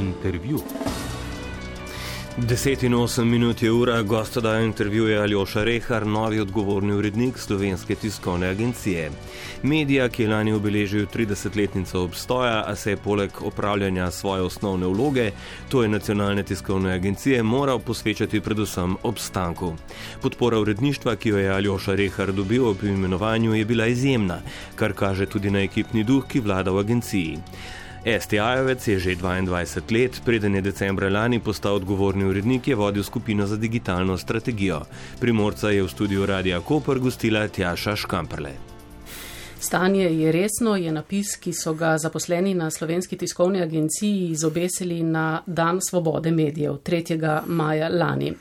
Intervju. 10 in 8 minut je ura, gosta dajo intervjuje Aljoša Rehar, novi odgovorni urednik slovenske tiskovne agencije. Medija, ki je lani obeležil 30-letnico obstoja, a se je poleg opravljanja svoje osnovne vloge, to je nacionalne tiskovne agencije, moral posvečati predvsem obstanku. Podpora uredništva, ki jo je Aljoša Rehar dobil ob imenovanju, je bila izjemna, kar kaže tudi na ekipni duh, ki vlada v agenciji. STA-jevec je že 22 let, preden je decembra lani postal odgovorni urednik, je vodil skupino za digitalno strategijo. Primorca je v studiu Radia Koper gostila Tjaša Škamprle. Stanje je resno, je napis, ki so ga zaposleni na slovenski tiskovni agenciji izobesili na Dan svobode medijev 3. maja lani.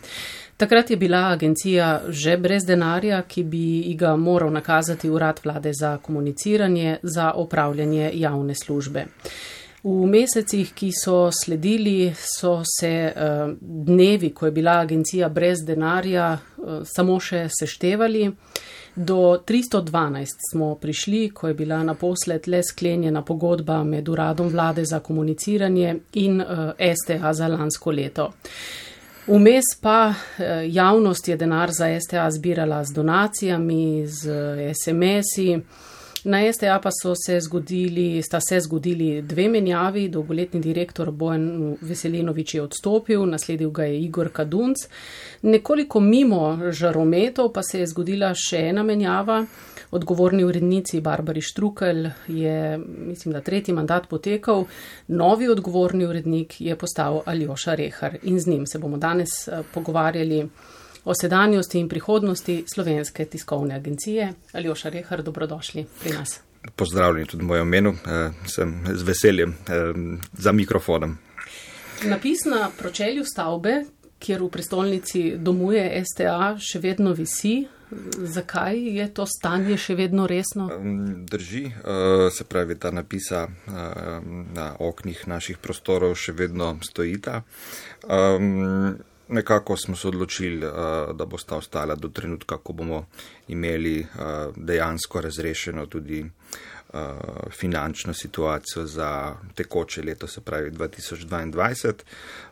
Takrat je bila agencija že brez denarja, ki bi ga moral nakazati urad vlade za komuniciranje, za opravljanje javne službe. V mesecih, ki so sledili, so se uh, dnevi, ko je bila agencija brez denarja, uh, samo še seštevali. Do 312 smo prišli, ko je bila naposled le sklenjena pogodba med uradom vlade za komuniciranje in uh, STA za lansko leto. Vmes pa javnost je denar za STA zbirala z donacijami, z SMS-i. Na STA pa so se zgodili, sta se zgodili dve menjavi. Dolgoletni direktor Bojan Veselinovič je odstopil, nasledil ga je Igor Kadunc. Nekoliko mimo žarometov pa se je zgodila še ena menjava. Odgovorni urednici Barbari Štrukel je, mislim, da tretji mandat potekal, novi odgovorni urednik je postal Aljoša Rehar in z njim se bomo danes eh, pogovarjali o sedanjosti in prihodnosti slovenske tiskovne agencije. Aljoša Rehar, dobrodošli pri nas. Pozdravljeni tudi v mojem imenu, eh, sem z veseljem eh, za mikrofonom. Napis na pročelju stavbe, kjer v prestolnici domuje STA, še vedno visi. Zakaj je to stanje še vedno resno? Drži, eh, se pravi, ta napisa na oknih naših prostorov še vedno stojita nekako smo se odločili, uh, da bo sta ostala do trenutka, ko bomo imeli dejansko razrešeno tudi finančno situacijo za tekoče leto, se pravi 2022.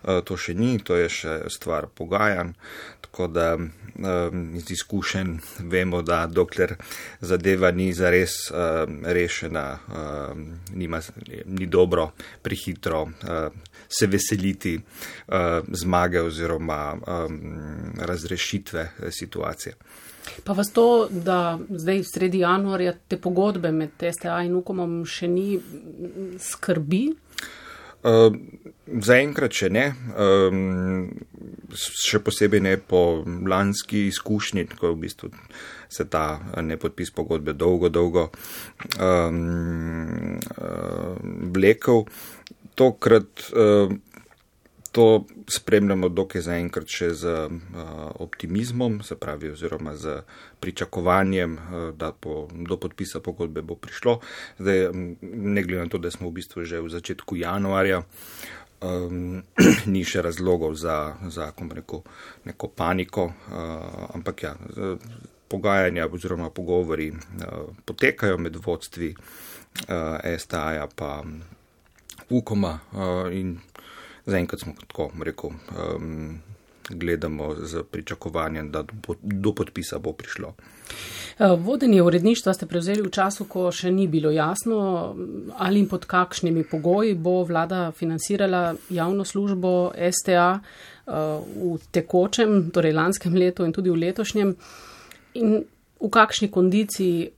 Uh, to še ni, to je še stvar pogajanj. Tako da um, iz izkušenj vemo, da dokler zadeva ni zares rešena, nima, ni dobro, prehitro uh, se veseliti zmage oziroma razrešitve situacije. Pa vas to, da zdaj sredi januarja te pogodbe med STA in UKOM še ni skrbi? Uh, Zaenkrat še ne, um, še posebej ne po lanski izkušnji, ko v bistvu se ta nepodpis pogodbe dolgo, dolgo um, uh, vlekel. Tokrat uh, to spremljamo dokaj zaenkrat še z uh, optimizmom, se pravi, oziroma z pričakovanjem, uh, da po, do podpisa pogodbe bo prišlo. Zdaj, ne glede na to, da smo v bistvu že v začetku januarja, um, ni še razlogov za, za rekel, neko paniko, uh, ampak ja, pogajanja oziroma pogovori uh, potekajo med vodstvi uh, STA-ja pa UKOM-a uh, in zaenkrat smo tako rekel, um, gledamo z pričakovanjem, da bo, do podpisa bo prišlo. Uh, vodenje uredništva ste prevzeli v času, ko še ni bilo jasno, ali in pod kakšnimi pogoji bo vlada financirala javno službo STA uh, v tekočem, torej lanskem letu in tudi v letošnjem, in v kakšni kondiciji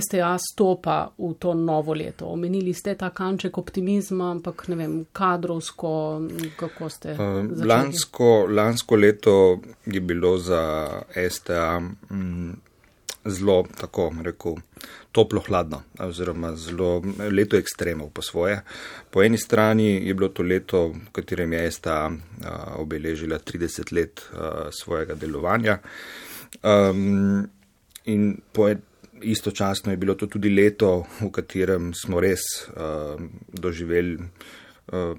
STA stopa v to novo leto? Omenili ste ta kanček optimizma, ampak ne vem, kadrovsko, kako ste. Uh, lansko, lansko leto je bilo za STA mm, zelo, tako rekel, toplo hladno, oziroma zelo leto ekstremov po svoje. Po eni strani je bilo to leto, v katerem je STA uh, obeležila 30 let uh, svojega delovanja. Um, in po istočasno je bilo to tudi leto, v katerem smo res uh, doživeli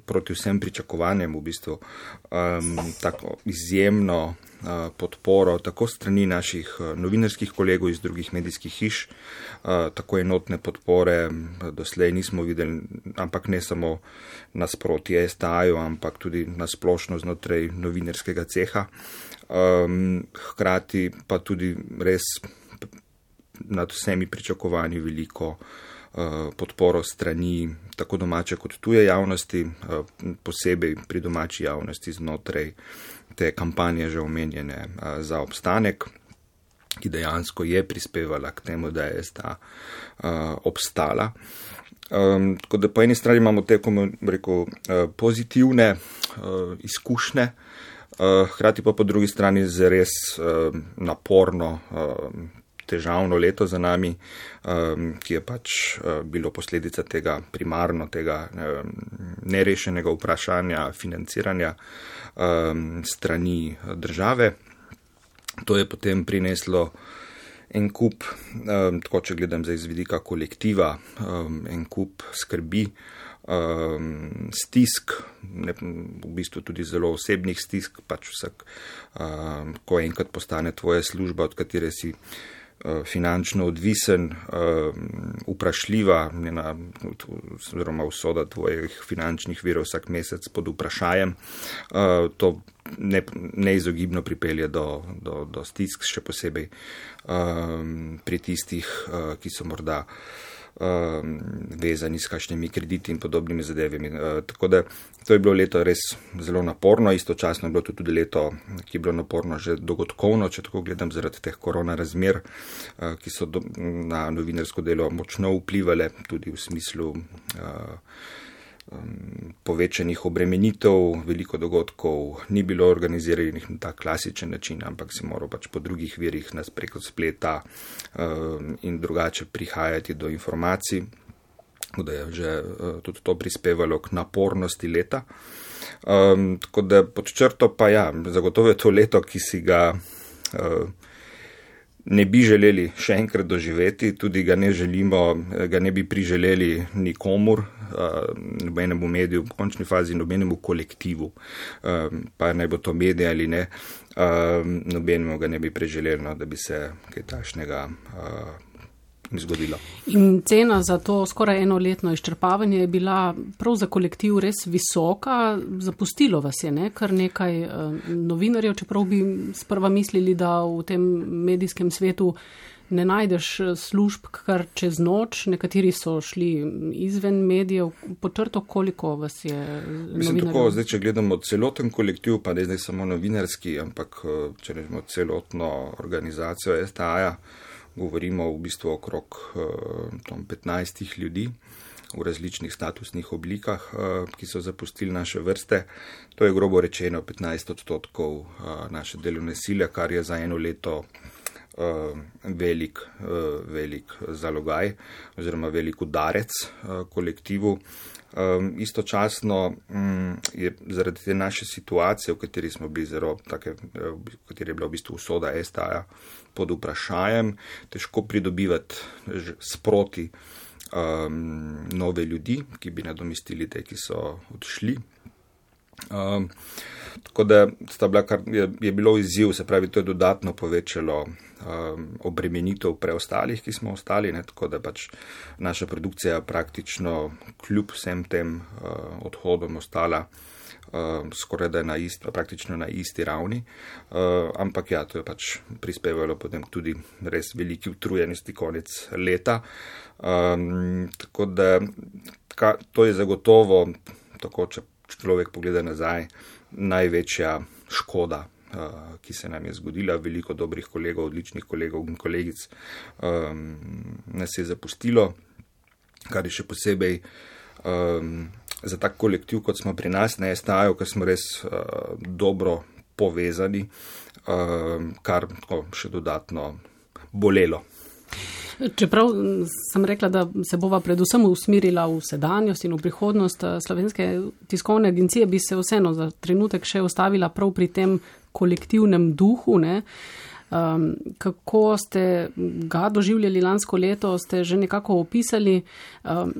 proti vsem pričakovanjem, v bistvu um, tako izjemno uh, podporo tako strani naših novinarskih kolegov iz drugih medijskih hiš, uh, tako enotne podpore doslej nismo videli, ampak ne samo nasproti STA-ju, ampak tudi nasplošno znotraj novinarskega ceha. Um, hkrati pa tudi res nad vsemi pričakovanji veliko uh, podporo strani tako domače kot tuje javnosti, uh, posebej pri domači javnosti znotraj te kampanje že omenjene uh, za obstanek, ki dejansko je prispevala k temu, da je ta obstala. Um, tako da po eni strani imamo te, kako rekel, pozitivne uh, izkušnje, uh, hkrati pa po drugi strani z res uh, naporno uh, težavno leto za nami, um, ki je pač uh, bilo posledica tega primarno, tega um, nerešenega vprašanja financiranja um, strani države. To je potem prineslo en kup, um, tako če gledam za izvidika kolektiva, um, en kup skrbi. Um, stisk, ne, v bistvu tudi zelo osebnih stisk, pač vsak, um, ko enkrat postane tvoja služba, od katere si uh, finančno odvisen, eh, vprašljiva, njena, oziroma usoda tvojih finančnih virov vsak mesec pod vprašajem, eh, to ne, neizogibno pripelje do, do, do stisk, še posebej pri tistih, ki so morda vezani s kakšnimi krediti in podobnimi zadevami. Uh, tako da to je bilo leto res zelo naporno, istočasno je bilo to tudi leto, ki je bilo naporno že dogodkovno, če tako gledam, zaradi teh korona razmer, uh, ki so do, na novinarsko delo močno vplivali tudi v smislu. Uh, um, povečanih obremenitev, veliko dogodkov ni bilo organiziranih na ta klasičen način, ampak se moral pač po drugih virih nas preko spleta um, in drugače prihajati do informacij, da je že uh, tudi to prispevalo k napornosti leta. Um, tako da pod črto pa ja, zagotovo je to leto, ki si ga. Uh, ne bi želeli še enkrat doživeti, tudi ga ne želimo, ga ne bi priželeli nikomur, nobenemu mediju, v končni fazi nobenemu kolektivu, pa naj bo to medij ali ne, nobenemu ga ne bi priželeli, no, da bi se kaj tašnega zgodilo. In cena za to skoraj enoletno izčrpavanje je bila prav za kolektiv res visoka. Zapustilo vas je ne? kar nekaj uh, novinarjev, čeprav bi sprva mislili, da v tem medijskem svetu ne najdeš eh, služb kar čez noč. Nekateri so šli izven medijev. Počrto, koliko vas je Mislim, tako, zdaj, če gledamo celoten kolektiv, pa ne zdaj samo novinarski, ampak eh, če rečemo celotno organizacijo STA-ja, govorimo v bistvu okrog 15 eh, ljudi v različnih statusnih oblikah, eh, ki so zapustili naše vrste. To je grobo rečeno 15 odstotkov eh, naše delovne sile, kar je za eno leto velik, velik zalogaj oziroma velik udarec kolektivu. Um, istočasno um, je zaradi te naše situacije, v kateri smo bili zelo, take, v kateri je bila v bistvu usoda STA-ja pod vprašanjem, težko pridobivati sproti um, nove ljudi, ki bi nadomestili te, ki so odšli. Um, tako da kar, je, je bilo izziv, se pravi, to je dodatno povečalo um, obremenitev preostalih, ki smo ostali, ne, tako da pač naša produkcija praktično kljub vsem tem uh, odhodom ostala uh, skoraj da na isti, praktično na isti ravni. Uh, ampak ja, to je pač prispevalo potem tudi res veliki utrujenosti konec leta. Um, tako da ka, to je zagotovo, tako če človek pogleda nazaj, največja škoda uh, ki se nam je zgodila, veliko dobrih kolegov, odličnih kolegov in kolegic um, nas je zapustilo, kar je še posebej um, za tak kolektiv, kot smo pri nas, ne stajajo, ker smo res uh, dobro povezani, um, kar tako še dodatno bolelo. Čeprav sem rekla, da se bova predvsem usmirila v sedanjost in v prihodnost slovenske tiskovne agencije, bi se vseeno za trenutek še ustavila prav pri tem kolektivnem duhu. Um, kako ste ga doživljali lansko leto, ste že nekako opisali. Um,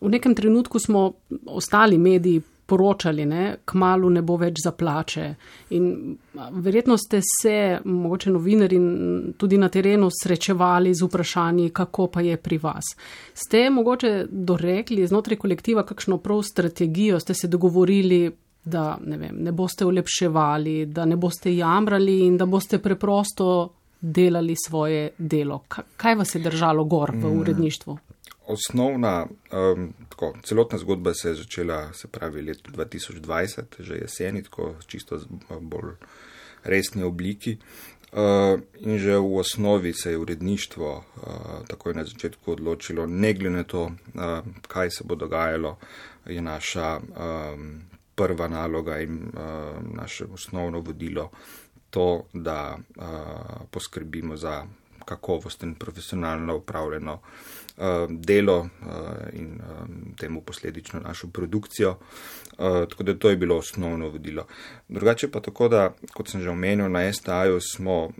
v nekem trenutku smo ostali mediji poročali, ne, kmalu ne bo več za plače. In verjetno ste se, mogoče novinari, tudi na terenu srečevali z vprašanji, kako pa je pri vas. Ste mogoče dorekli znotraj kolektiva kakšno prav strategijo, ste se dogovorili, da ne, vem, ne boste ulepševali, da ne boste jamrali in da boste preprosto delali svoje delo. Kaj vas je držalo gor v mm. uredništvu? Osnovna, um, tako, celotna zgodba se je začela, se pravi, leta 2020, že jeseni, tako čisto bolj resni obliki. Uh, in že v osnovi se je uredništvo uh, takoj na začetku odločilo, ne glede na to, uh, kaj se bo dogajalo, je naša um, prva naloga in uh, naše osnovno vodilo to, da uh, poskrbimo za kakovost in profesionalno upravljeno uh, delo uh, in um, temu posledično našo produkcijo. Tako da to je bilo osnovno vodilo. Drugače pa tako, da, kot sem že omenil, na STA-ju smo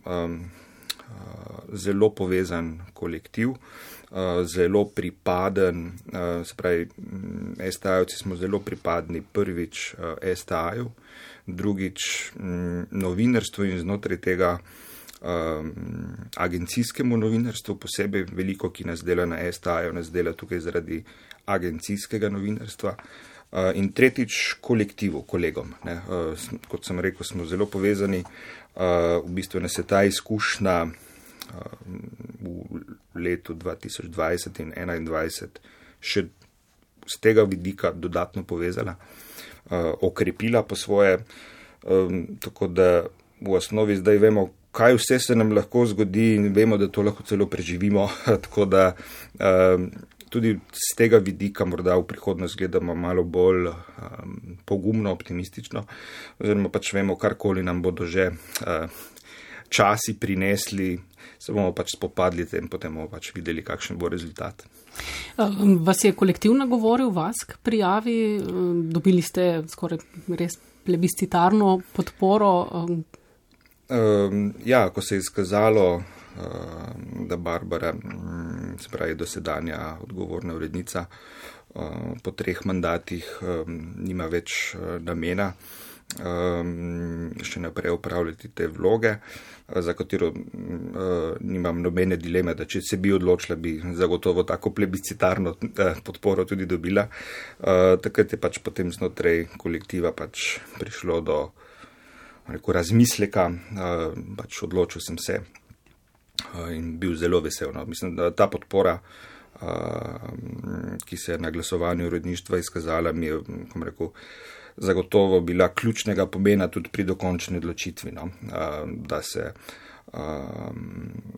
zelo povezan kolektiv. Zelo pripaden, se pravi, STA-jevci smo zelo pripadni prvič STA-ju, drugič m, novinarstvu in znotraj tega um, agencijskemu novinarstvu, posebej veliko, ki nas dela na STA-ju, nas dela tukaj zaradi agencijskega novinarstva. Uh, in tretjič, kolektivu, kolegom. Uh, kot sem rekel, smo zelo povezani. Uh, v bistvu nas je ta izkušnja uh, v letu 2020 in 2021 še z tega vidika dodatno povezala. Eh, okrepila po svoje. Tako da v osnovi zdaj vemo, kaj vse se nam lahko zgodi in vemo, da to lahko celo preživimo. Tako da tudi z tega vidika morda v prihodnost gledamo malo bolj pogumno, optimistično. Oziroma pač vemo, karkoli nam bodo že časi prinesli, se bomo pač spopadli in potem bomo pač videli, kakšen bo rezultat. Vas je kolektiv nagovoril vas k prijavi? Dobili ste skoraj res plebiscitarno podporo? Um, ja, ko se je izkazalo, da Barbara, se pravi dosedanja odgovorna urednica, po treh mandatih nima več namena še naprej upravljati te vloge za katero uh, nimam nobene dileme, da če se bi odločila, bi zagotovo tako plebiscitarno uh, podporo tudi dobila. Uh, takrat je pač potem znotraj kolektiva pač prišlo do reku, razmisleka, uh, pač odločil sem se uh, in bil zelo vesel. No. Mislim, da ta podpora. Uh, ki se je na glasovanju uredništva izkazala, mi je, kom rekel, zagotovo bila ključnega pomena tudi pri dokončni odločitvi, no? da, se,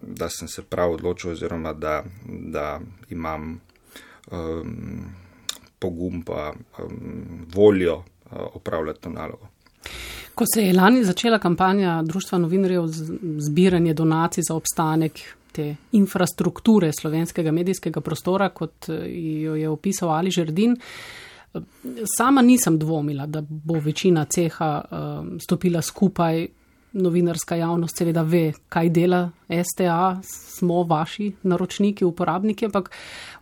da sem se prav odločil oziroma da, da imam um, pogum pa um, voljo opravljati to nalogo. Ko se je lani začela kampanja Društva novinarjev zbiranje donacij za obstanek te infrastrukture slovenskega medijskega prostora, kot jo je opisal Ali Žerdin, Sama nisem dvomila, da bo večina ceha uh, stopila skupaj. Novinarska javnost seveda ve, kaj dela STA, smo vaši naročniki, uporabniki, ampak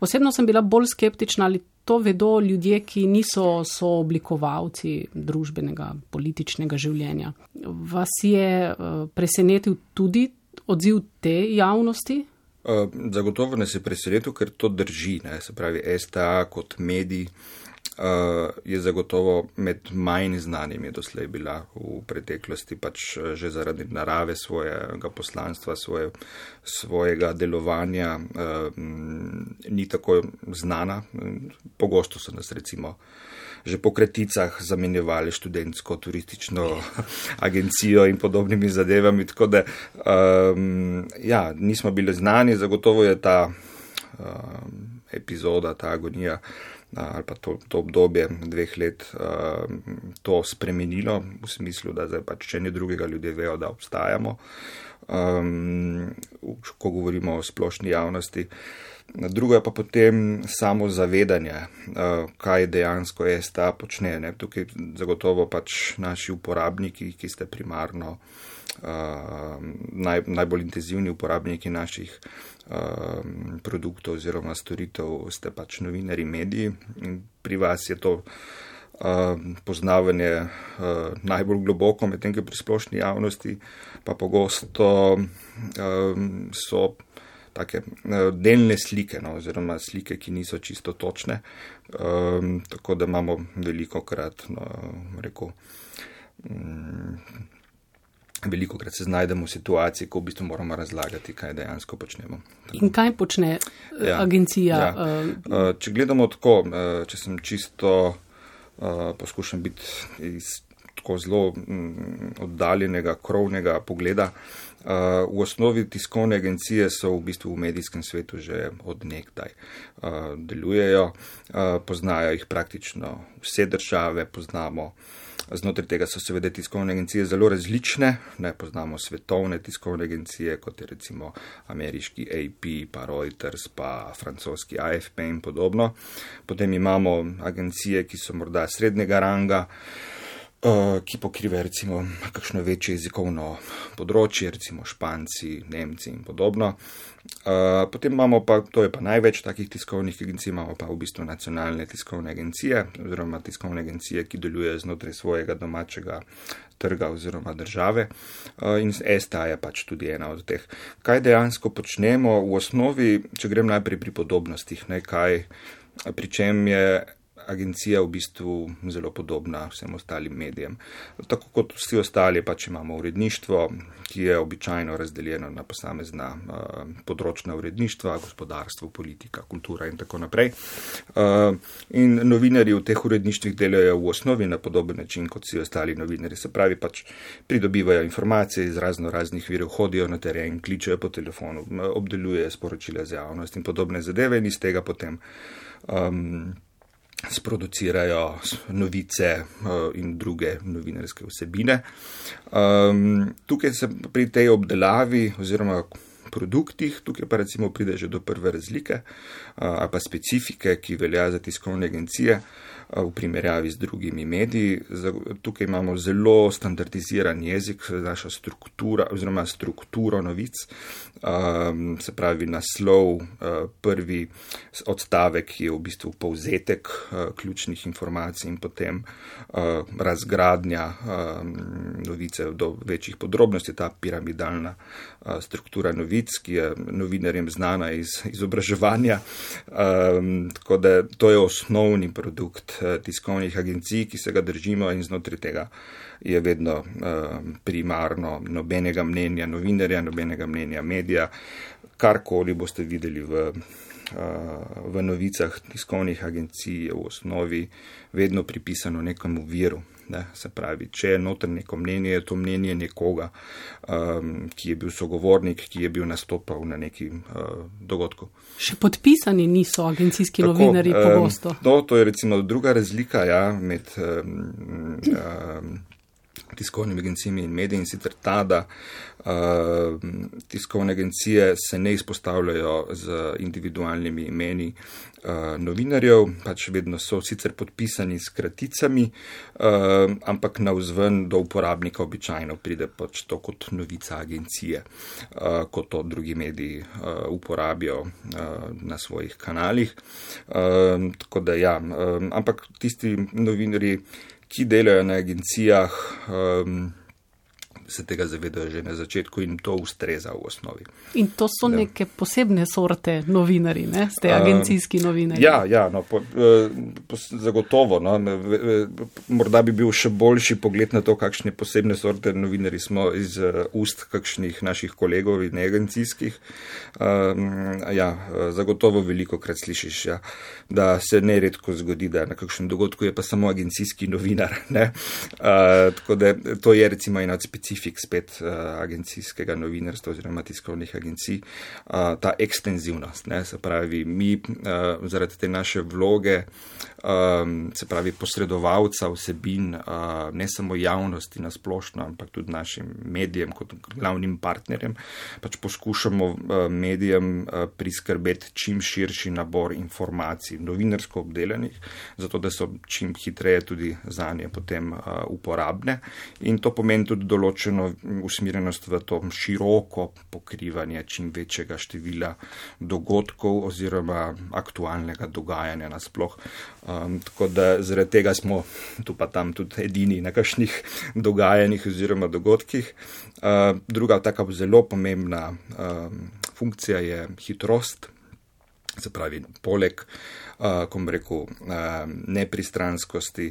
osebno sem bila bolj skeptična, ali to vedo ljudje, ki niso sooblikovalci družbenega, političnega življenja. Vas je uh, presenetil tudi odziv te javnosti? Uh, zagotovo nas je presenetil, ker to drži, ne? se pravi STA kot medij. Uh, je zagotovo med manj znanimi doslej bila v preteklosti, pač eh, že zaradi narave svojega poslanstva, svoje, svojega delovanja, uh, ni tako znana. Pogosto so nas recimo že po kraticah zamenjevali študentsko turistično agencijo in podobnimi zadevami, tako da um, ja, nismo bili znani, zagotovo je ta um, epizoda, ta agonija ali pa to, to obdobje dveh let to spremenilo, v smislu, da zdaj pač če ne drugega ljudje vejo, da obstajamo, ko govorimo o splošni javnosti. Drugo je pa potem samo zavedanje, kaj dejansko sta počne. Ne? Tukaj zagotovo pač naši uporabniki, ki ste primarno uh, naj, najbolj intenzivni uporabniki naših Um, produktov oziroma storitev ste pač novinari mediji. In pri vas je to poznavanje najbolj globoko, medtem ko pri splošni javnosti pa pogosto so take delne slike, no, oziroma slike, ki niso čisto točne, tako da imamo veliko krat, no, rekel, veliko krat se znajdemo v situaciji, ko v bistvu moramo razlagati, kaj dejansko počnemo. Tako. In kaj počne ja, agencija? Ja. Uh, če gledamo tako, če sem čisto poskušam biti iz tako zelo um, oddaljenega, krovnega pogleda. V osnovi tiskovne agencije so v bistvu v medijskem svetu že od nekdaj delujejo, poznajo jih praktično vse države, poznamo Znotraj tega so seveda tiskovne agencije zelo različne. Ne poznamo svetovne tiskovne agencije, kot je recimo ameriški AP, pa Reuters, pa francoski AFP in podobno. Potem imamo agencije, ki so morda srednjega ranga. Eh, ki pokriva recimo kakšno večje jezikovno področje, recimo Španci, Nemci in podobno. Eh, potem imamo pa, to je pa največ takih tiskovnih agencij, imamo pa v bistvu nacionalne tiskovne agencije oziroma tiskovne agencije, ki delujejo znotraj svojega domačega trga oziroma države eh, in STA je pač tudi ena od teh. Kaj dejansko počnemo v osnovi, če grem najprej pri podobnostih, nekaj, pri čem je agencija v bistvu zelo podobna vsem ostalim medijem. Tako kot vsi ostali, pač imamo uredništvo, ki je običajno razdeljeno na posamezna uh, področna uredništva, gospodarstvo, politika, kultura in tako naprej. Uh, in novinari v teh uredništvih delajo v osnovi na podoben način kot vsi ostali novinari. Se pravi, pač pridobivajo informacije iz razno raznih virov, hodijo na teren, kličejo po telefonu, obdelujejo sporočila za javnost in podobne zadeve in iz tega potem. Um, sproducirajo novice eh, in druge novinarske vsebine. Um, tukaj se pri tej obdelavi oziroma produktih, tukaj pa recimo pride že do prve razlike ali pa specifike, ki velja za tiskovne agencije. V primerjavi z drugimi mediji. Tukaj imamo zelo standardiziran jezik, naša struktura oziroma strukturo novic, se pravi naslov, prvi odstavek je v bistvu povzetek ključnih informacij in potem razgradnja novice do večjih podrobnosti, ta piramidalna struktura novic, ki je novinarjem znana iz izobraževanja. Um, tako da to je osnovni produkt Eh, tiskovnih agencij, ki se ga držimo in znotraj tega je vedno uh, primarno nobenega mnenja novinarja, nobenega mnenja medija. Karkoli boste videli v, uh, v novicah tiskovnih agencij, je v osnovi vedno pripisano nekemu viru. Ne, se pravi, če je noter neko mnenje, je to mnenje nekoga, um, ki je bil sogovornik, ki je bil nastopal na neki uh, dogodku. Še podpisani niso agencijski Tako, novinari um, pogosto. No, to je recimo druga razlika ja, med um, um, tiskovnimi agencijami in mediji in sicer ta, da uh, tiskovne agencije se ne izpostavljajo z individualnimi imeni uh, novinarjev, pač vedno so sicer podpisani s kraticami, uh, ampak na vzven do uporabnika običajno pride pač to kot novica agencije, uh, kot to drugi mediji uh, uporabijo uh, na svojih kanalih. Uh, tako da ja, um, ampak tisti novinari, ki delajo na agencijah, um, se tega zavedajo že na začetku in to ustreza v osnovi. In to so ja. neke posebne sorte novinari, ne? ste agencijski novinari. Ja, ja no, po, eh, po, zagotovo. No, morda bi bil še boljši pogled na to, kakšne posebne sorte novinari smo iz uh, ust kakšnih naših kolegov in agencijskih. Um, ja, zagotovo veliko krat slišiš, ja, da se neredko zgodi, da na kakšnem dogodku je pa samo agencijski novinar. Uh, tako da to je recimo ena od specifičnih specifik spet uh, agencijskega novinarstva oziroma tiskovnih agencij, uh, ta ekstenzivnost. Ne, se pravi, mi uh, zaradi te naše vloge, um, se pravi posredovalca vsebin, uh, ne samo javnosti na splošno, ampak tudi našim medijem kot glavnim partnerjem, pač poskušamo uh, medijem uh, priskrbeti čim širši nabor informacij, novinarsko obdelanih, zato da so čim hitreje tudi za nje potem uh, uporabne. In to pomeni tudi določeno določeno usmerjenost v to široko pokrivanje čim večjega števila dogodkov oziroma aktualnega dogajanja nasploh. Um, tako da zaradi tega smo tu pa tam tudi edini na kakšnih dogajanjih oziroma dogodkih. Uh, druga taka zelo pomembna um, funkcija je hitrost. Se pravi, poleg uh, kom rekel, uh, nepristranskosti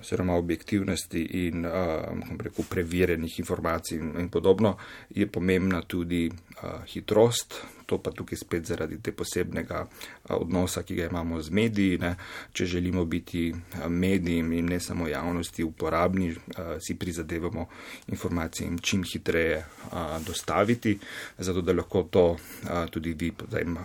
oziroma objektivnosti in uh, kom rekel, preverjenih informacij in, in podobno, je pomembna tudi uh, hitrost. To pa tukaj spet zaradi te posebnega odnosa, ki ga imamo z mediji. Ne. Če želimo biti medijem in ne samo javnosti uporabni, si prizadevamo informacije čim hitreje dostaviti, zato da lahko to tudi vi potem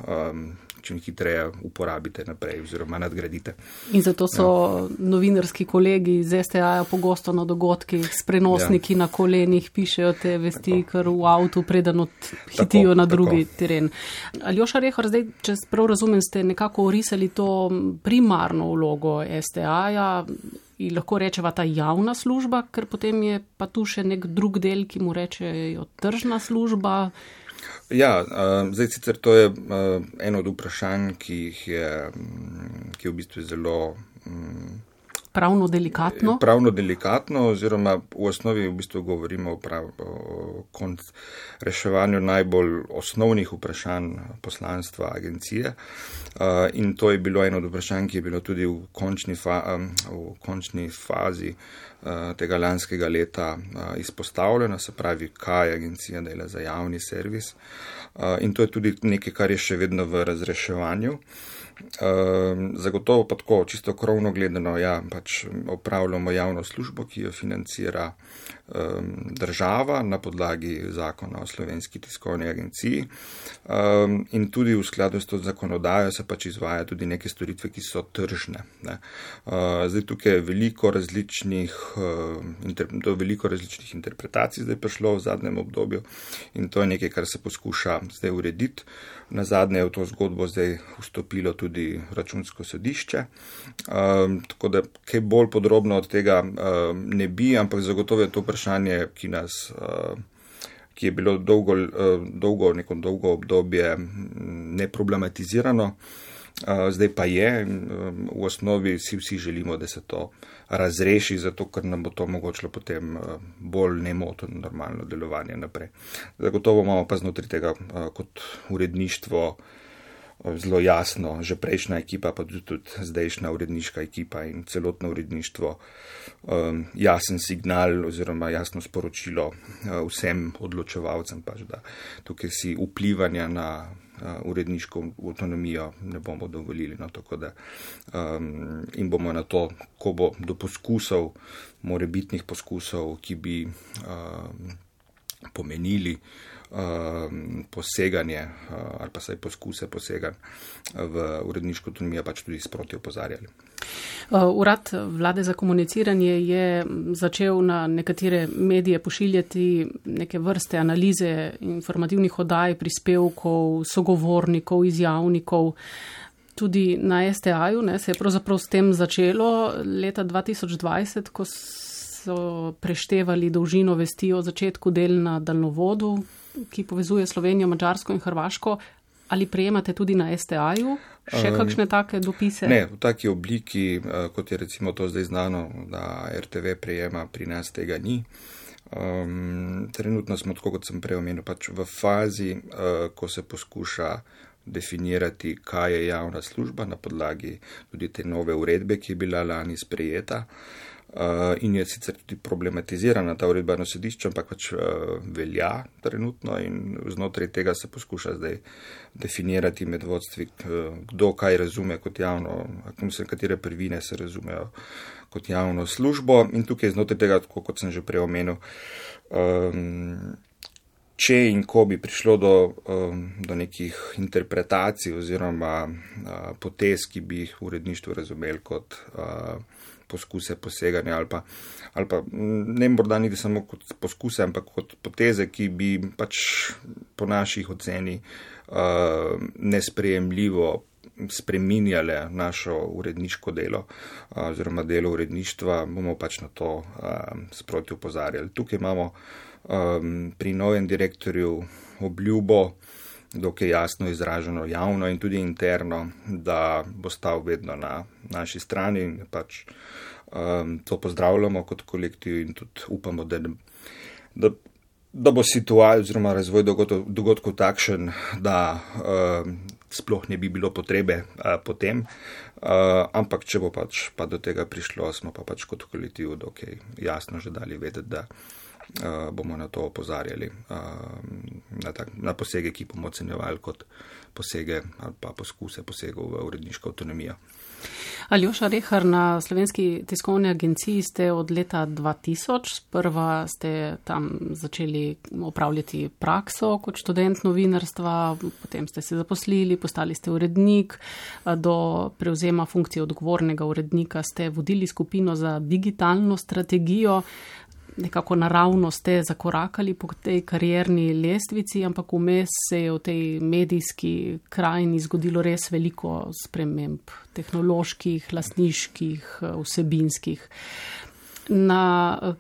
čim hitreje uporabite naprej oziroma nadgradite. In zato so ja. novinarski kolegi iz STA pogosto na dogodkih s prenosniki ja. na kolenih, pišejo te vesti, tako. kar v avtu preden odhitijo na drugi tako. teren. Aljoša Rehar, zdaj, če prav razumem, ste nekako orisali to primarno vlogo STA-ja. In lahko rečeva ta javna služba, ker potem je pa tu še nek drug del, ki mu rečejo tržna služba. Ja, uh, zdaj sicer to je uh, eno od vprašanj, ki, je, ki je v bistvu zelo. Um, pravno delikatno? Pravno delikatno, oziroma v osnovi v bistvu govorimo o, prav, o konc, reševanju najbolj osnovnih vprašanj poslanstva agencije. Uh, in to je bilo eno od vprašanj, ki je bilo tudi v končni, fa, v končni fazi uh, tega lanskega leta izpostavljeno, se pravi, kaj agencija dela za javni servis. In to je tudi nekaj, kar je še vedno v razreševanju. Uh, Ehm, zagotovo pa tako, čisto krovno gledano, ja, pač opravljamo javno službo, ki jo financira um, država na podlagi zakona o slovenski tiskovni agenciji. Um, in tudi v skladu s to zakonodajo se pač izvaja tudi neke storitve, ki so tržne. Uh, zdaj tukaj je veliko različnih, uh, inter, do veliko različnih interpretacij zdaj prišlo v zadnjem obdobju in to je nekaj, kar se poskuša zdaj urediti. Na zadnje je v to zgodbo zdaj vstopilo tudi računsko sodišče. Um, tako da kaj bolj podrobno od tega um, ne bi, ampak zagotovo je to vprašanje, ki nas. Uh, ki je bilo dolgo, dolgo, neko dolgo obdobje neproblematizirano, zdaj pa je. V osnovi si vsi želimo, da se to razreši, zato ker nam bo to omogočilo potem bolj nemoteno normalno delovanje naprej. Zagotovo imamo pa znotraj tega kot uredništvo zelo jasno, že prejšnja ekipa, pa tudi, tudi zdajšnja uredniška ekipa in celotno uredništvo, um, jasen signal oziroma jasno sporočilo uh, vsem odločevalcem, pač, da tukaj si vplivanja na uh, uredniško avtonomijo ne bomo dovolili. No, da, um, in bomo na to, ko bo do poskusov, morebitnih poskusov, ki bi um, pomenili, poseganje uh, ali pa saj poskuse poseganja v uredniško autonomijo pač tudi sproti opozarjali. Uh, Urad vlade za komuniciranje je začel na nekatere medije pošiljati neke vrste analize informativnih oddaj, prispevkov, sogovornikov, izjavnikov. Tudi na STA-ju se je pravzaprav s tem začelo leta 2020, ko so preštevali dolžino vesti o začetku del na daljnovodu, ki povezuje Slovenijo, Mačarsko in Hrvaško. Ali prejemate tudi na STA-ju še kakšne take dopise? Ne, v taki obliki, eh, kot je recimo to zdaj znano, da RTV prejema, pri nas tega ni. Um, trenutno smo, tako kot sem prej omenil, pač v fazi, uh, ko se poskuša definirati, kaj je javna služba na podlagi tudi te nove uredbe, ki je bila lani sprejeta. Uh, Uh, in je sicer tudi problematizirana ta uredba na sodišču, ampak pač uh, velja trenutno in znotraj tega se poskuša zdaj definirati med vodstvi, kdo kaj razume kot javno, katere prvine se razumejo kot javno službo. In tukaj znotraj tega, tako kot sem že prej omenil, um, če in ko bi prišlo do, um, do nekih interpretacij oziroma uh, potez, ki bi jih v uredništvu razumeli kot. Uh, poskuse poseganja ali pa, ali pa ne morda niti samo kot poskuse, ampak kot poteze, ki bi pač po naših oceni uh, nesprejemljivo spreminjale našo uredniško delo oziroma delo uredništva, bomo pač na to sproti upozarjali. Tukaj imamo pri novem direktorju obljubo, dokaj jasno izraženo javno in tudi interno, da bo stal vedno na naši strani in pač um, to pozdravljamo kot kolektiv in tudi upamo, da, da, da bo situacija oziroma razvoj dogodkov takšen, da um, sploh ne bi bilo potrebe uh, potem. Uh, ampak, če bo pač pa do tega prišlo, smo pa pač kot kolektiv dokaj jasno že dali vedeti, da bomo na to opozarjali, uh, na, tak, na posege, ki bomo ocenjevali kot posege ali pa poskuse posegov v uredniško avtonomijo. Aljoša Rehar, na slovenski tiskovni agenciji ste od leta 2000, sprva ste tam začeli opravljati prakso kot študent novinarstva, potem ste se zaposlili, postali ste urednik, do prevzema funkcije odgovornega urednika ste vodili skupino za digitalno strategijo nekako naravno ste zakorakali po tej karjerni lestvici, ampak vmes se je v tej medijski krajini zgodilo res veliko sprememb, tehnoloških, lasniških, vsebinskih. Na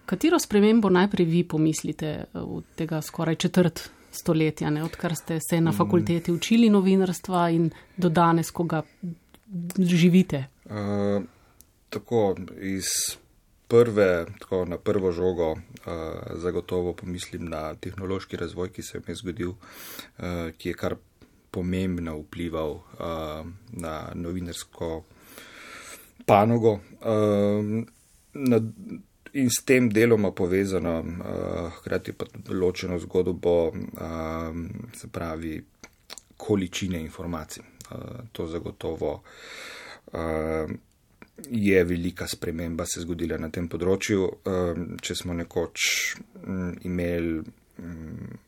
katero spremembo najprej vi pomislite v tega skoraj četrt stoletja, ne, odkar ste se na fakulteti učili novinarstva in do danes, ko ga živite? Uh, tako iz prve, tako na prvo žogo, uh, zagotovo pomislim na tehnološki razvoj, ki se je zgodil, uh, ki je kar pomembno vplival uh, na novinarsko panogo. Uh, na, in s tem deloma povezano, uh, hkrati pa ločeno zgodbo, uh, se pravi, količine informacij. Uh, to zagotovo. Uh, je velika sprememba se zgodila na tem področju. Ehm, če smo nekoč mm, imeli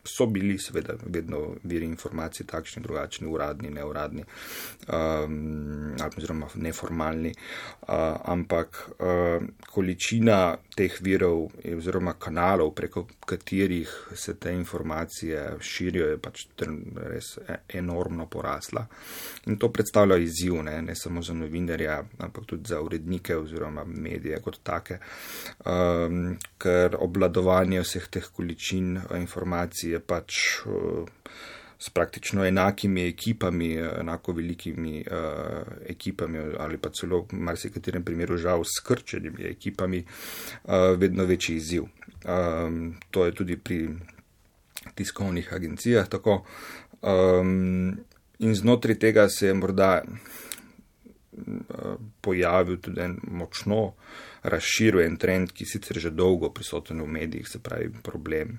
so bili seveda vedno viri informacij takšni, drugačni, uradni, neuradni, um, oziroma neformalni, uh, ampak uh, količina teh virov oziroma kanalov, preko katerih se te informacije širijo, je pač res e, enormno porasla. In to predstavlja izziv, ne, ne samo za novinarja, ampak tudi za urednike oziroma medije kot take, um, ker obladovanje vseh teh količin informacije pač uh, s praktično enakimi ekipami, enako velikimi uh, ekipami ali pa celo v marsikaterem primeru žal skrčenimi ekipami, uh, vedno večji izziv. Um, to je tudi pri tiskovnih agencijah tako. Um, in znotraj tega se je morda pojavil tudi en močno razširjen trend, ki sicer že dolgo prisoten v medijih, se pravi problem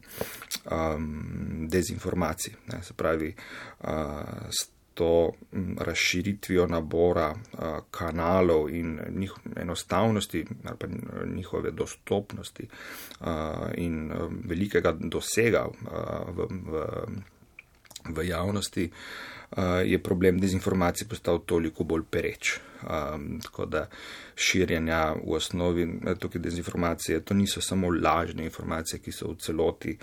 um, dezinformacij. Ne, se pravi, uh, s to razširitvijo nabora uh, kanalov in njih enostavnosti ali pa njihove dostopnosti uh, in uh, velikega dosega uh, v, v, v javnosti, uh, je problem dezinformacij postal toliko bolj pereč. Um, tako da širjenja v osnovi eh, tukaj dezinformacije, to niso samo lažne informacije, ki so v celoti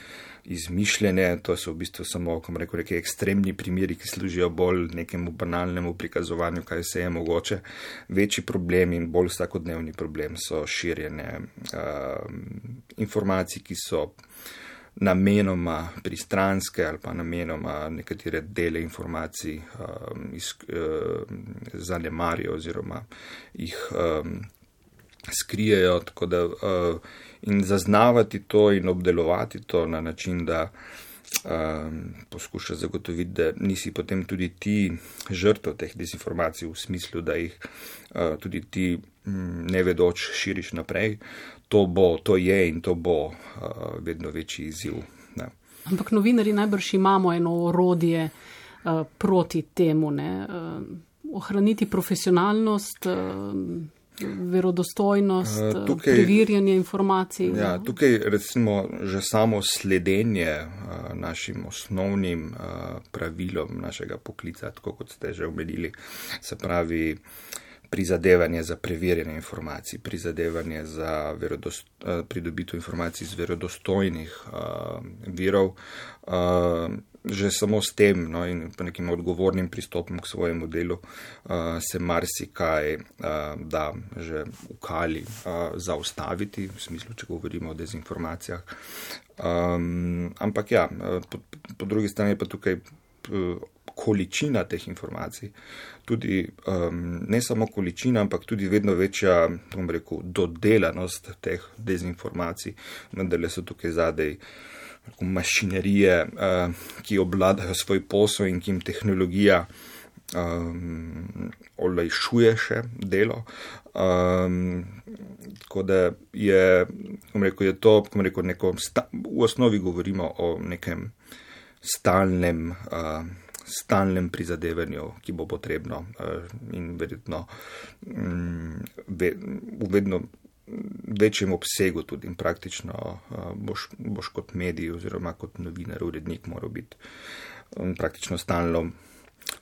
izmišljene, to so v bistvu samo, kako rekel, neki ekstremni primeri, ki služijo bolj nekemu banalnemu prikazovanju, kaj se je mogoče. Večji problem in bolj vsakodnevni problem so širjenje um, informacij, ki so namenoma pristranske ali pa namenoma nekatere dele informacij um, iz, um, zanemarijo oziroma jih um, skrijejo. Da, uh, in zaznavati to in obdelovati to na način, da um, poskuša zagotoviti, da nisi potem tudi ti žrtev teh dezinformacij v smislu, da jih uh, tudi ti mm, nevedoč širiš naprej to bo, to je in to bo uh, vedno večji izziv. Ne. Ampak novinari najbrž imamo eno orodje uh, proti temu, ne? Uh, ohraniti profesionalnost. Uh, Verodostojnost, tukaj, preverjanje informacij. Ja, tukaj recimo že samo sledenje našim osnovnim pravilom našega poklica, tako kot ste že omenili, se pravi prizadevanje za preverjanje informacij, prizadevanje za verodost, eh, pridobitev informacij iz verodostojnih uh, virov, uh, že samo s tem no, in nekim odgovornim pristopom k svojemu delu uh, se marsikaj uh, da že v kali uh, zaustaviti, v smislu, če govorimo o dezinformacijah. Um, ampak ja, po, po drugi strani pa tukaj količina teh informacij, tudi um, ne samo količina, ampak tudi vedno večja, bom rekel, dodelanost teh dezinformacij, vendar le so tukaj zadej mašinerije, uh, ki obvladajo svoj posel in ki jim tehnologija um, olajšuje še delo. Um, tako da je, rekel, je to, rekel, neko, v osnovi govorimo o nekem stalnem, uh, stalnem prizadevanju, ki bo potrebno uh, in verjetno ve, v vedno večjem obsegu tudi in praktično uh, boš, boš kot medij oziroma kot novinar, urednik moral biti um, praktično stalno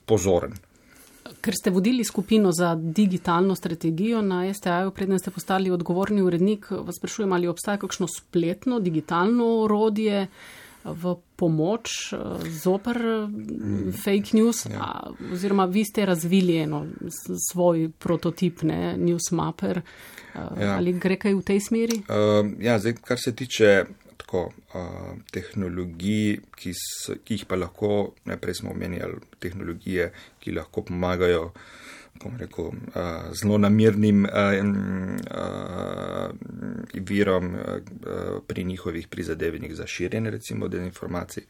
pozoren. Ker ste vodili skupino za digitalno strategijo na STA-ju, preden ste postali odgovorni urednik, vas sprašujem, ali obstaja kakšno spletno digitalno orodje v pomoč zoper mm. fake news, ja. a, oziroma vi ste razvili eno svoj prototip, ne, Newsmapper, ja. ali gre kaj v tej smeri? Uh, ja, zdaj, kar se tiče tako, uh, tehnologij, ki, so, ki jih pa lahko, najprej smo omenjali tehnologije, ki lahko pomagajo rekel, uh, zelo namirnim uh, uh, virom uh, pri njihovih prizadevanjih za širjenje, recimo, dezinformacij.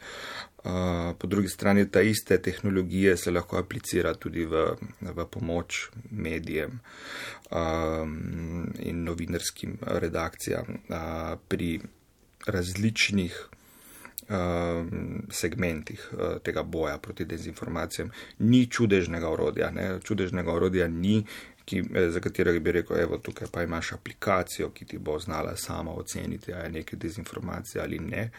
Uh, po drugi strani, ta iste tehnologije se lahko aplicira tudi v, v pomoč medijem um, in novinarskim redakcijam uh, pri različnih segmentih uh, tega boja proti dezinformacijam. Ni čudežnega orodja, ne? čudežnega orodja ni, ki, eh, za katerega bi rekel, evo, tukaj pa imaš aplikacijo, ki ti bo znala sama oceniti, ali je nekaj dezinformacije ali ne.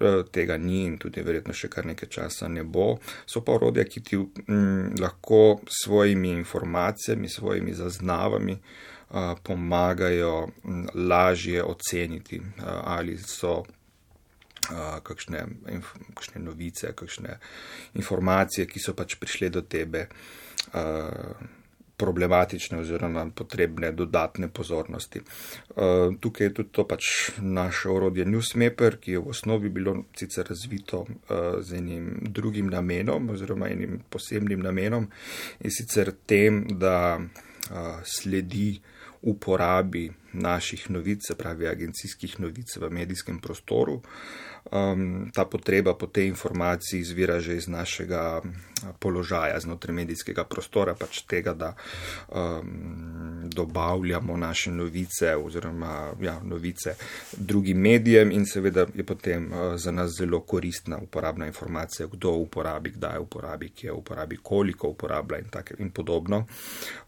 Uh, tega ni in tudi verjetno še kar nekaj časa ne bo. So pa orodja, ki ti um, lahko svojimi informacijami, svojimi zaznavami pomagajo lažje oceniti, ali so kakšne, kakšne novice, kakšne informacije, ki so pač prišle do tebe problematične oziroma potrebne dodatne pozornosti. Tukaj je tudi to pač naše orodje Newsmapper, ki je v osnovi bilo sicer razvito z enim drugim namenom oziroma enim posebnim namenom in sicer tem, da sledi uporabi naših novic, se pravi agencijskih novic v medijskem prostoru. Um, ta potreba po tej informaciji izvira že iz našega položaja znotraj medijskega prostora, pač tega, da um, dobavljamo naše novice oziroma ja, novice drugim medijem in seveda je potem za nas zelo koristna uporabna informacija, kdo uporabi, kdaj uporabi, kje uporabi, koliko uporablja in, take, in podobno.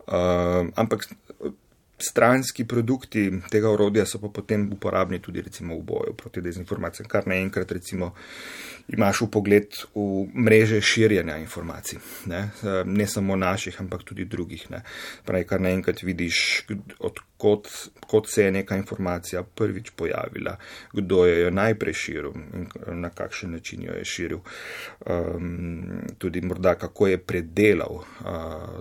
Um, ampak stranski produkti tega orodja so pa potem uporabni tudi recimo v boju proti dezinformacijam, kar naenkrat recimo imaš v pogled v mreže širjenja informacij, ne, ne samo naših, ampak tudi drugih. Ne. Pravi, kar naenkrat vidiš, odkot kot se je neka informacija prvič pojavila, kdo je jo najprej širil in na kakšen način jo je širil, um, tudi morda kako je predelal uh,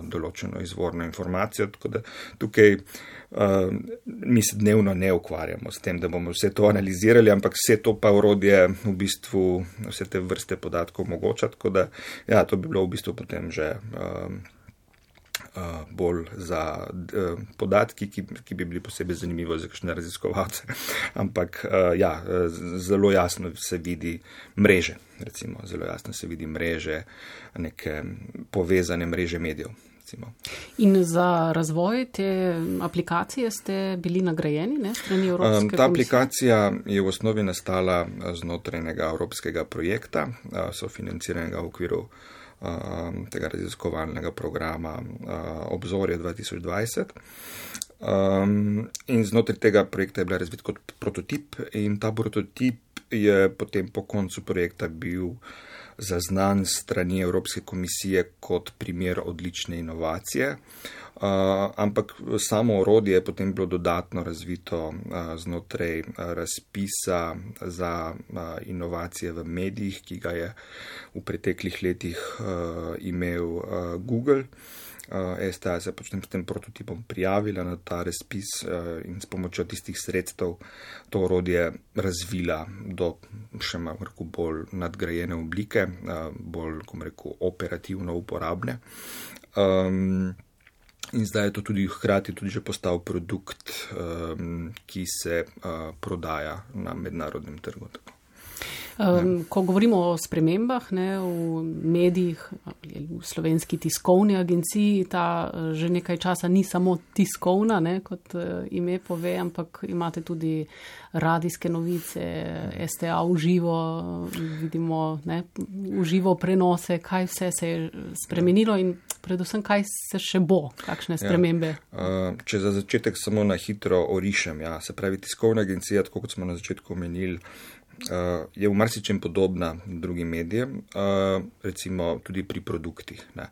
določeno izvorno informacijo. Tako da tukaj uh, mi se dnevno ne ukvarjamo s tem, da bomo vse to analizirali, ampak vse to pa urodje v bistvu vse te vrste podatkov omogoča, tako da ja, to bi bilo v bistvu potem že um, bolj za uh, podatki, ki, ki bi bili posebej zanimivi za kakšne raziskovalce. Ampak uh, ja, zelo jasno se vidi mreže, recimo, zelo jasno se vidi mreže, neke povezane mreže medijev. In za razvoj te aplikacije ste bili nagrajeni, ne, strani Evropske unije? Ta aplikacija je v osnovi nastala znotraj enega evropskega projekta, sofinanciranega v okviru tega raziskovalnega programa Obzorje 2020. Um, in znotraj tega projekta je bila razvit kot prototip, in ta prototip je potem po koncu projekta bil zaznan strani Evropske komisije kot primer odlične inovacije. Uh, ampak samo orodje je potem bilo dodatno razvito uh, znotraj uh, razpisa za inovacije v medijih, ki ga je v preteklih letih imel Google. Uh, STA se pač s tem prototipom prijavila na ta razpis uh, in s pomočjo tistih sredstev to orodje razvila do še malo bolj nadgrajene oblike, uh, bolj, rekel, operativno uporabne. Um, In zdaj je to tudi hkrati tudi že postal produkt, um, ki se uh, prodaja na mednarodnem trgu. Tako. Um, ko govorimo o spremembah ne, v medijih, v slovenski tiskovni agenciji, ta eh, že nekaj časa ni samo tiskovna, ne, kot uh, ime pove, ampak imate tudi radijske novice, STA v živo, vidimo ne, v živo prenose, kaj vse se je spremenilo in predvsem kaj se še bo, kakšne ja. spremembe. Ja. Uh, če za začetek samo na hitro orišem, ja, se pravi tiskovna agencija, tako kot smo na začetku omenili, je v marsičem podobna drugim medijem, uh, recimo tudi pri produktih. Uh,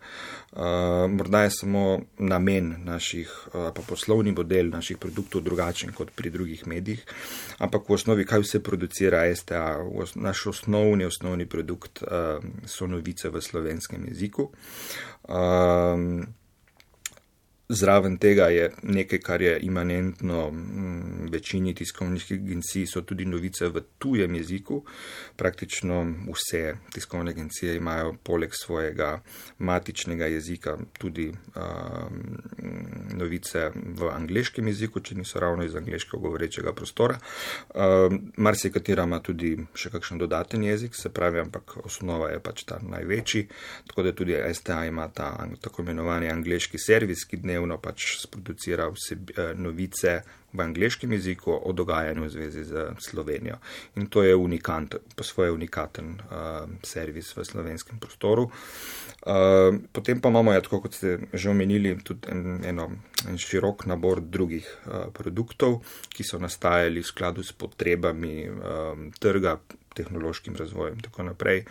morda je samo namen naših, uh, pa poslovni model naših produktov drugačen kot pri drugih medijih, ampak v osnovi, kaj vse producira STA, naš osnovni, osnovni produkt uh, so novice v slovenskem jeziku. Uh, Zraven tega je nekaj, kar je imanentno mm, večini tiskovnih agencij, so tudi novice v tujem jeziku. Praktično vse tiskovne agencije imajo poleg svojega matičnega jezika tudi um, novice v angliškem jeziku, če niso ravno iz angliškega govorečega prostora. Um, Mar se katera ima tudi še kakšen dodaten jezik, se pravi, ampak osnova je pač ta največji, tako da tudi STA ima ta tako imenovani angliški servis, ki dne dnevno pač sproducira vse eh, novice v angliškem jeziku o dogajanju v zvezi z Slovenijo. In to je unikant, po svoje unikaten uh, servis v slovenskem prostoru. Uh, potem pa imamo, ja, tako kot ste že omenili, tudi en, eno, en širok nabor drugih uh, produktov, ki so nastajali v skladu s potrebami um, trga, tehnološkim razvojem in tako naprej.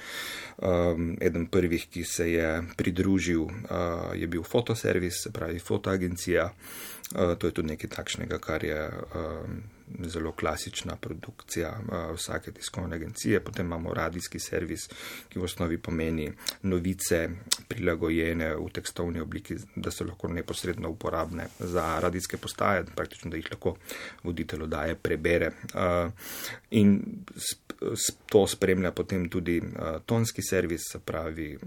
Um, eden prvih, ki se je pridružil, uh, je bil fotoservis, se pravi fotoagencija. Uh, to je tudi nekaj takšnega, kar je um, zelo klasična produkcija uh, vsake tiskovne agencije. Potem imamo radijski servis, ki v osnovi pomeni novice prilagojene v tekstovni obliki, da so lahko neposredno uporabne za radijske postaje, praktično da jih lahko voditelj odaje prebere. Uh, in to spremlja potem tudi uh, tonski servis, se pravi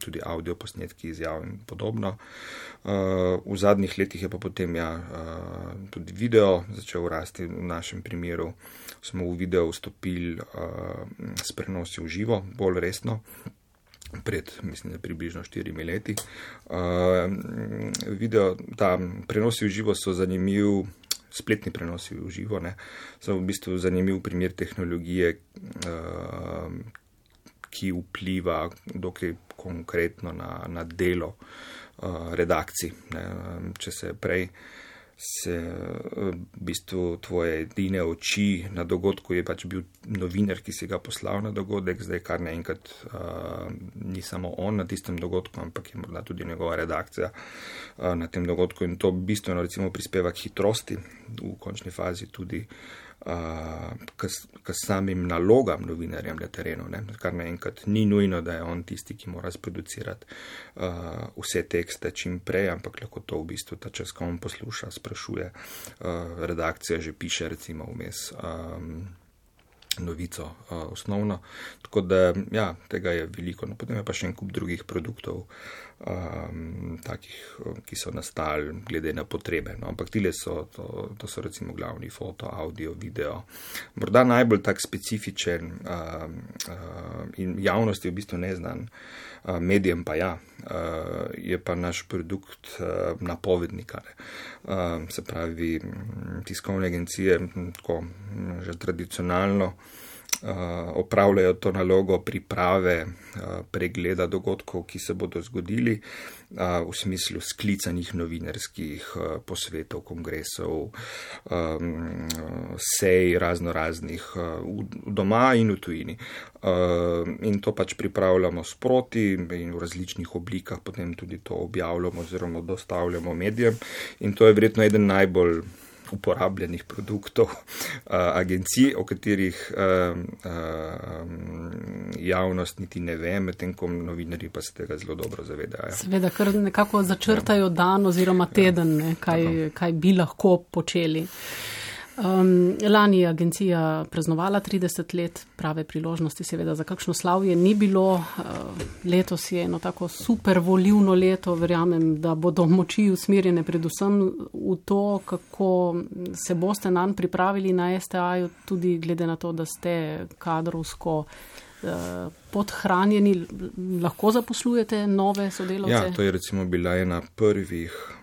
tudi audio posnetki izjav in podobno. V zadnjih letih je pa potem ja, tudi video začel rasti. V našem primeru smo v video vstopili uh, s prenosi v živo, bolj resno. Pred, mislim, približno štirimi leti. Uh, video, ta prenosi v živo so zanimivi, spletni prenosi v živo, ne, so v bistvu zanimiv primer tehnologije, uh, ki vpliva dokaj konkretno na, na delo uh, redakcij. Ne. Če se prej se v bistvu tvoje edine oči na dogodku je pač bil novinar, ki si ga poslal na dogodek, zdaj kar naenkrat uh, ni samo on na tistem dogodku, ampak je morda tudi njegova redakcija uh, na tem dogodku in to bistveno recimo prispeva k hitrosti v končni fazi tudi uh, k, k samim nalogam novinarjem na terenu, ne? kar naenkrat ni nujno, da je on tisti, ki mora sproducirati uh, vse tekste čim prej, ampak lahko to v bistvu ta čas, ko on posluša, sprašuje, uh, redakcija že piše recimo vmes. Um, novico uh, osnovno. Tako da, ja, tega je veliko. No, potem je pa še en kup drugih produktov, um, takih, ki so nastali glede na potrebe. No, ampak tile so, to, to so recimo glavni foto, audio, video. Morda najbolj tak specifičen uh, uh, in javnosti v bistvu neznan, uh, medijem pa ja, uh, je pa naš produkt uh, napovednika. Uh, se pravi, tiskovne agencije, tako že tradicionalno opravljajo to nalogo priprave pregleda dogodkov, ki se bodo zgodili v smislu sklicanih novinarskih posvetov, kongresov, sej razno raznih doma in v tujini. In to pač pripravljamo sproti in v različnih oblikah, potem tudi to objavljamo oziroma dostavljamo medijem. In to je verjetno eden najbolj uporabljenih produktov uh, agencij, o katerih javnost niti ne ve, medtem ko novinari pa se tega zelo dobro zavedajo. Seveda, ker nekako začrtajo dan oziroma teden, ne, kaj, kaj bi lahko počeli. Um, lani je agencija praznovala 30 let, prave priložnosti, seveda za kakšno slavje ni bilo. Uh, letos je eno tako super volivno leto, verjamem, da bodo moči usmerjene predvsem v to, kako se boste nam pripravili na STA-ju, tudi glede na to, da ste kadrovsko uh, podhranjeni, lahko zaposlujete nove sodelavce. Ja, to je recimo bila ena prvih.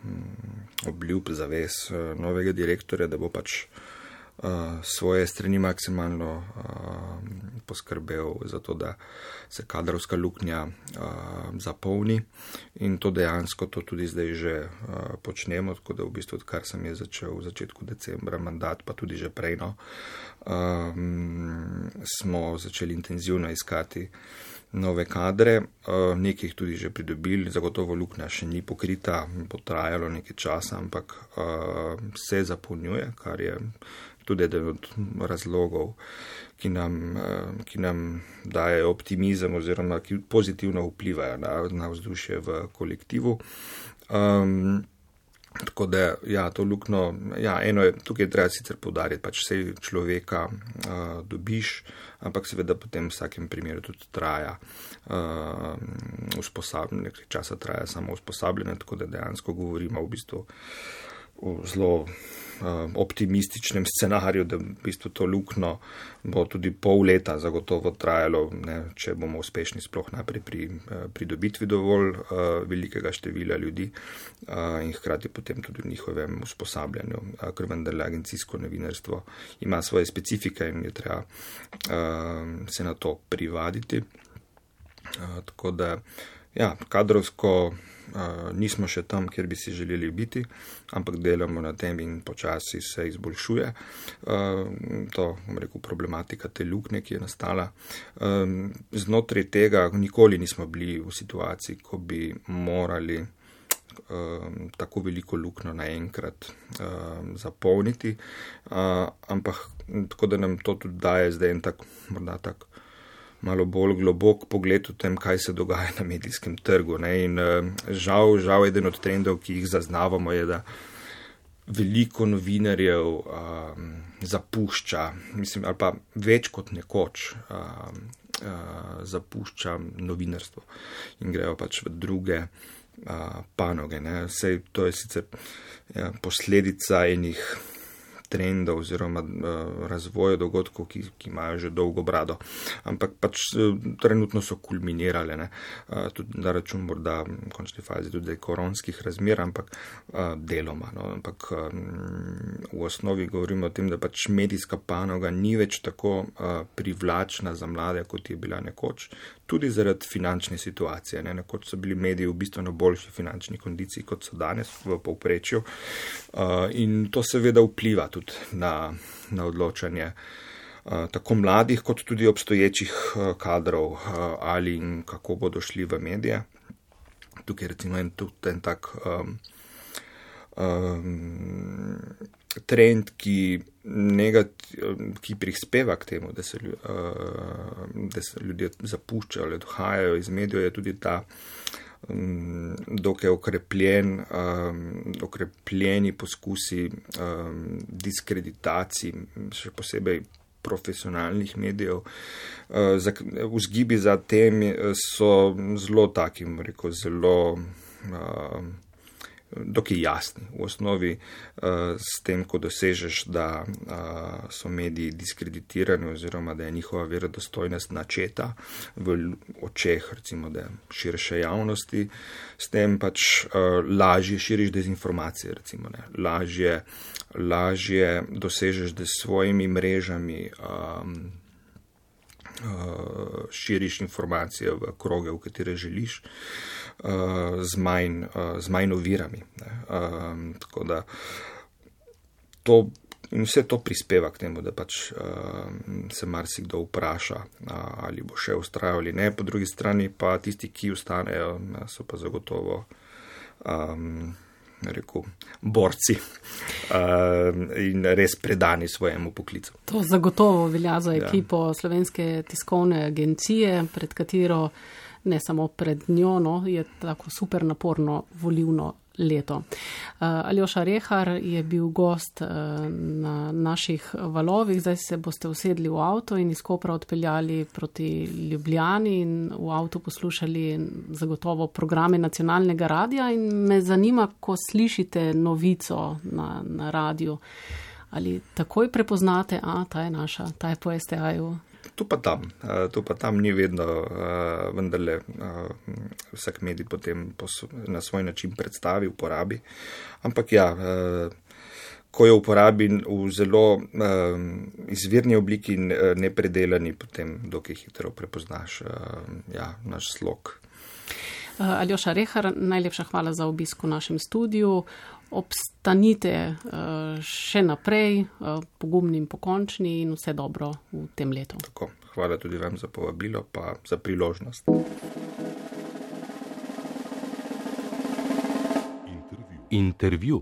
Obljub, zavez uh, novega direktorja, da bo pač uh, svoje strani maksimalno uh, poskrbel za to, da se kadrovska luknja zapolni. In to dejansko to tudi zdaj že počnemo, tako da v bistvu odkar sem je začel v začetku decembra mandat, pa tudi že prejno, um, smo začeli intenzivno iskati nove kadre, eh, nekaj tudi že pridobili, zagotovo luknja še ni pokrita, bo trajalo nekaj časa, ampak eh, se zapolnjuje, kar je tudi eden od razlogov, ki nam, eh, ki nam daje optimizem oziroma ki pozitivno vplivajo na, na vzdušje v kolektivu. Um, Tako da, ja, to lukno, ja, eno je, tukaj treba sicer podariti, pač vse človeka uh, dobiš, ampak seveda potem v vsakem primeru tudi traja uh, usposabljanje, nekaj časa traja samo usposabljanje, tako da dejansko govorimo v bistvu o zelo optimističnem scenariju, da v bistvu to lukno bo tudi pol leta zagotovo trajalo, ne, če bomo uspešni sploh naprej pri uh, pridobitvi dovolj uh, velikega števila ljudi uh, in hkrati potem tudi v njihovem usposabljanju, uh, ker vendarle agencijsko novinarstvo ima svoje specifike in je treba uh, se na to privaditi. Uh, tako da, ja, kadrovsko nismo še tam, kjer bi si želeli biti, ampak delamo na tem in počasi se izboljšuje. To, bom rekel, problematika te luknje, ki je nastala. Znotraj tega nikoli nismo bili v situaciji, ko bi morali tako veliko luknjo naenkrat zapolniti, ampak tako da nam to tudi daje zdaj en tak, morda tak malo bolj globok pogled v tem, kaj se dogaja na medijskem trgu. Ne? In uh, žal, žal, eden od trendov, ki jih zaznavamo, je, da veliko novinarjev um, zapušča, mislim, ali pa več kot nekoč. Um, Uh, zapušča novinarstvo in grejo pač v druge uh, panoge. Sej, to je sicer ja, posledica enih trendov oziroma uh, razvoja dogodkov, ki, ki imajo že dolgo brado. Ampak pač uh, trenutno so kulminirale, uh, tudi na račun morda v končni fazi tudi koronskih razmer, ampak deloma. No? Ampak v osnovi govorimo o tem, da pač medijska panoga ni več tako privlačna za mlade, kot je bila nekoč tudi zaradi finančne situacije. Ne? Nekoč so bili mediji v bistveno boljši finančni kondiciji, kot so danes v povprečju. Uh, in to seveda vpliva tudi na, na odločanje uh, tako mladih, kot tudi obstoječih uh, kadrov, uh, ali in kako bodo šli v medije. Tukaj recimo en, en tak. Um, um, trend, ki, negat, ki prispeva k temu, da se, uh, da se ljudje zapuščajo odhajajo iz medijev, je tudi ta um, dokaj okrepljen, um, okrepljeni poskusi um, diskreditacij, še posebej profesionalnih medijev. Uh, vzgibi za tem so zelo takim, rekel, zelo. Uh, dokaj jasni. V osnovi uh, s tem, ko dosežeš, da uh, so mediji diskreditirani oziroma da je njihova verodostojnost načeta v očeh recimo, da širše javnosti, s tem pač uh, lažje širiš dezinformacije, recimo, lažje, lažje dosežeš, da s svojimi mrežami um, širiš informacije v kroge, v katere želiš, uh, z, manj, uh, z manj ovirami. Uh, tako da to. In vse to prispeva k temu, da pač uh, se marsikdo vpraša, uh, ali bo še ustrajal ali ne. Po drugi strani pa tisti, ki ustanejo, so pa zagotovo um, rekel, borci uh, in res predani svojemu poklicu. To zagotovo velja za ja. ekipo ja. Slovenske tiskovne agencije, pred katero ne samo pred njo, no, je tako super naporno volivno leto. Uh, Aljoša Rehar je bil gost uh, na naših valovih, zdaj se boste usedli v avto in iz Kopra odpeljali proti Ljubljani in v avtu poslušali zagotovo programe nacionalnega radia in me zanima, ko slišite novico na, na radiju, ali takoj prepoznate, a ta je naša, ta je po STA-ju tu pa tam, uh, tu pa tam ni vedno, uh, vendarle uh, vsak medij potem na svoj način predstavi, uporabi. Ampak ja, ko jo uporabi v zelo izvirni obliki in nepredelani, potem dokaj hitro prepoznaš ja, naš slog. Aljoša Rehar, najlepša hvala za obisk v našem studiu. Obstanite še naprej, pogumni in pokončni in vse dobro v tem letu. Tako, hvala tudi vam za povabilo, pa za priložnost. Intervju. Intervju.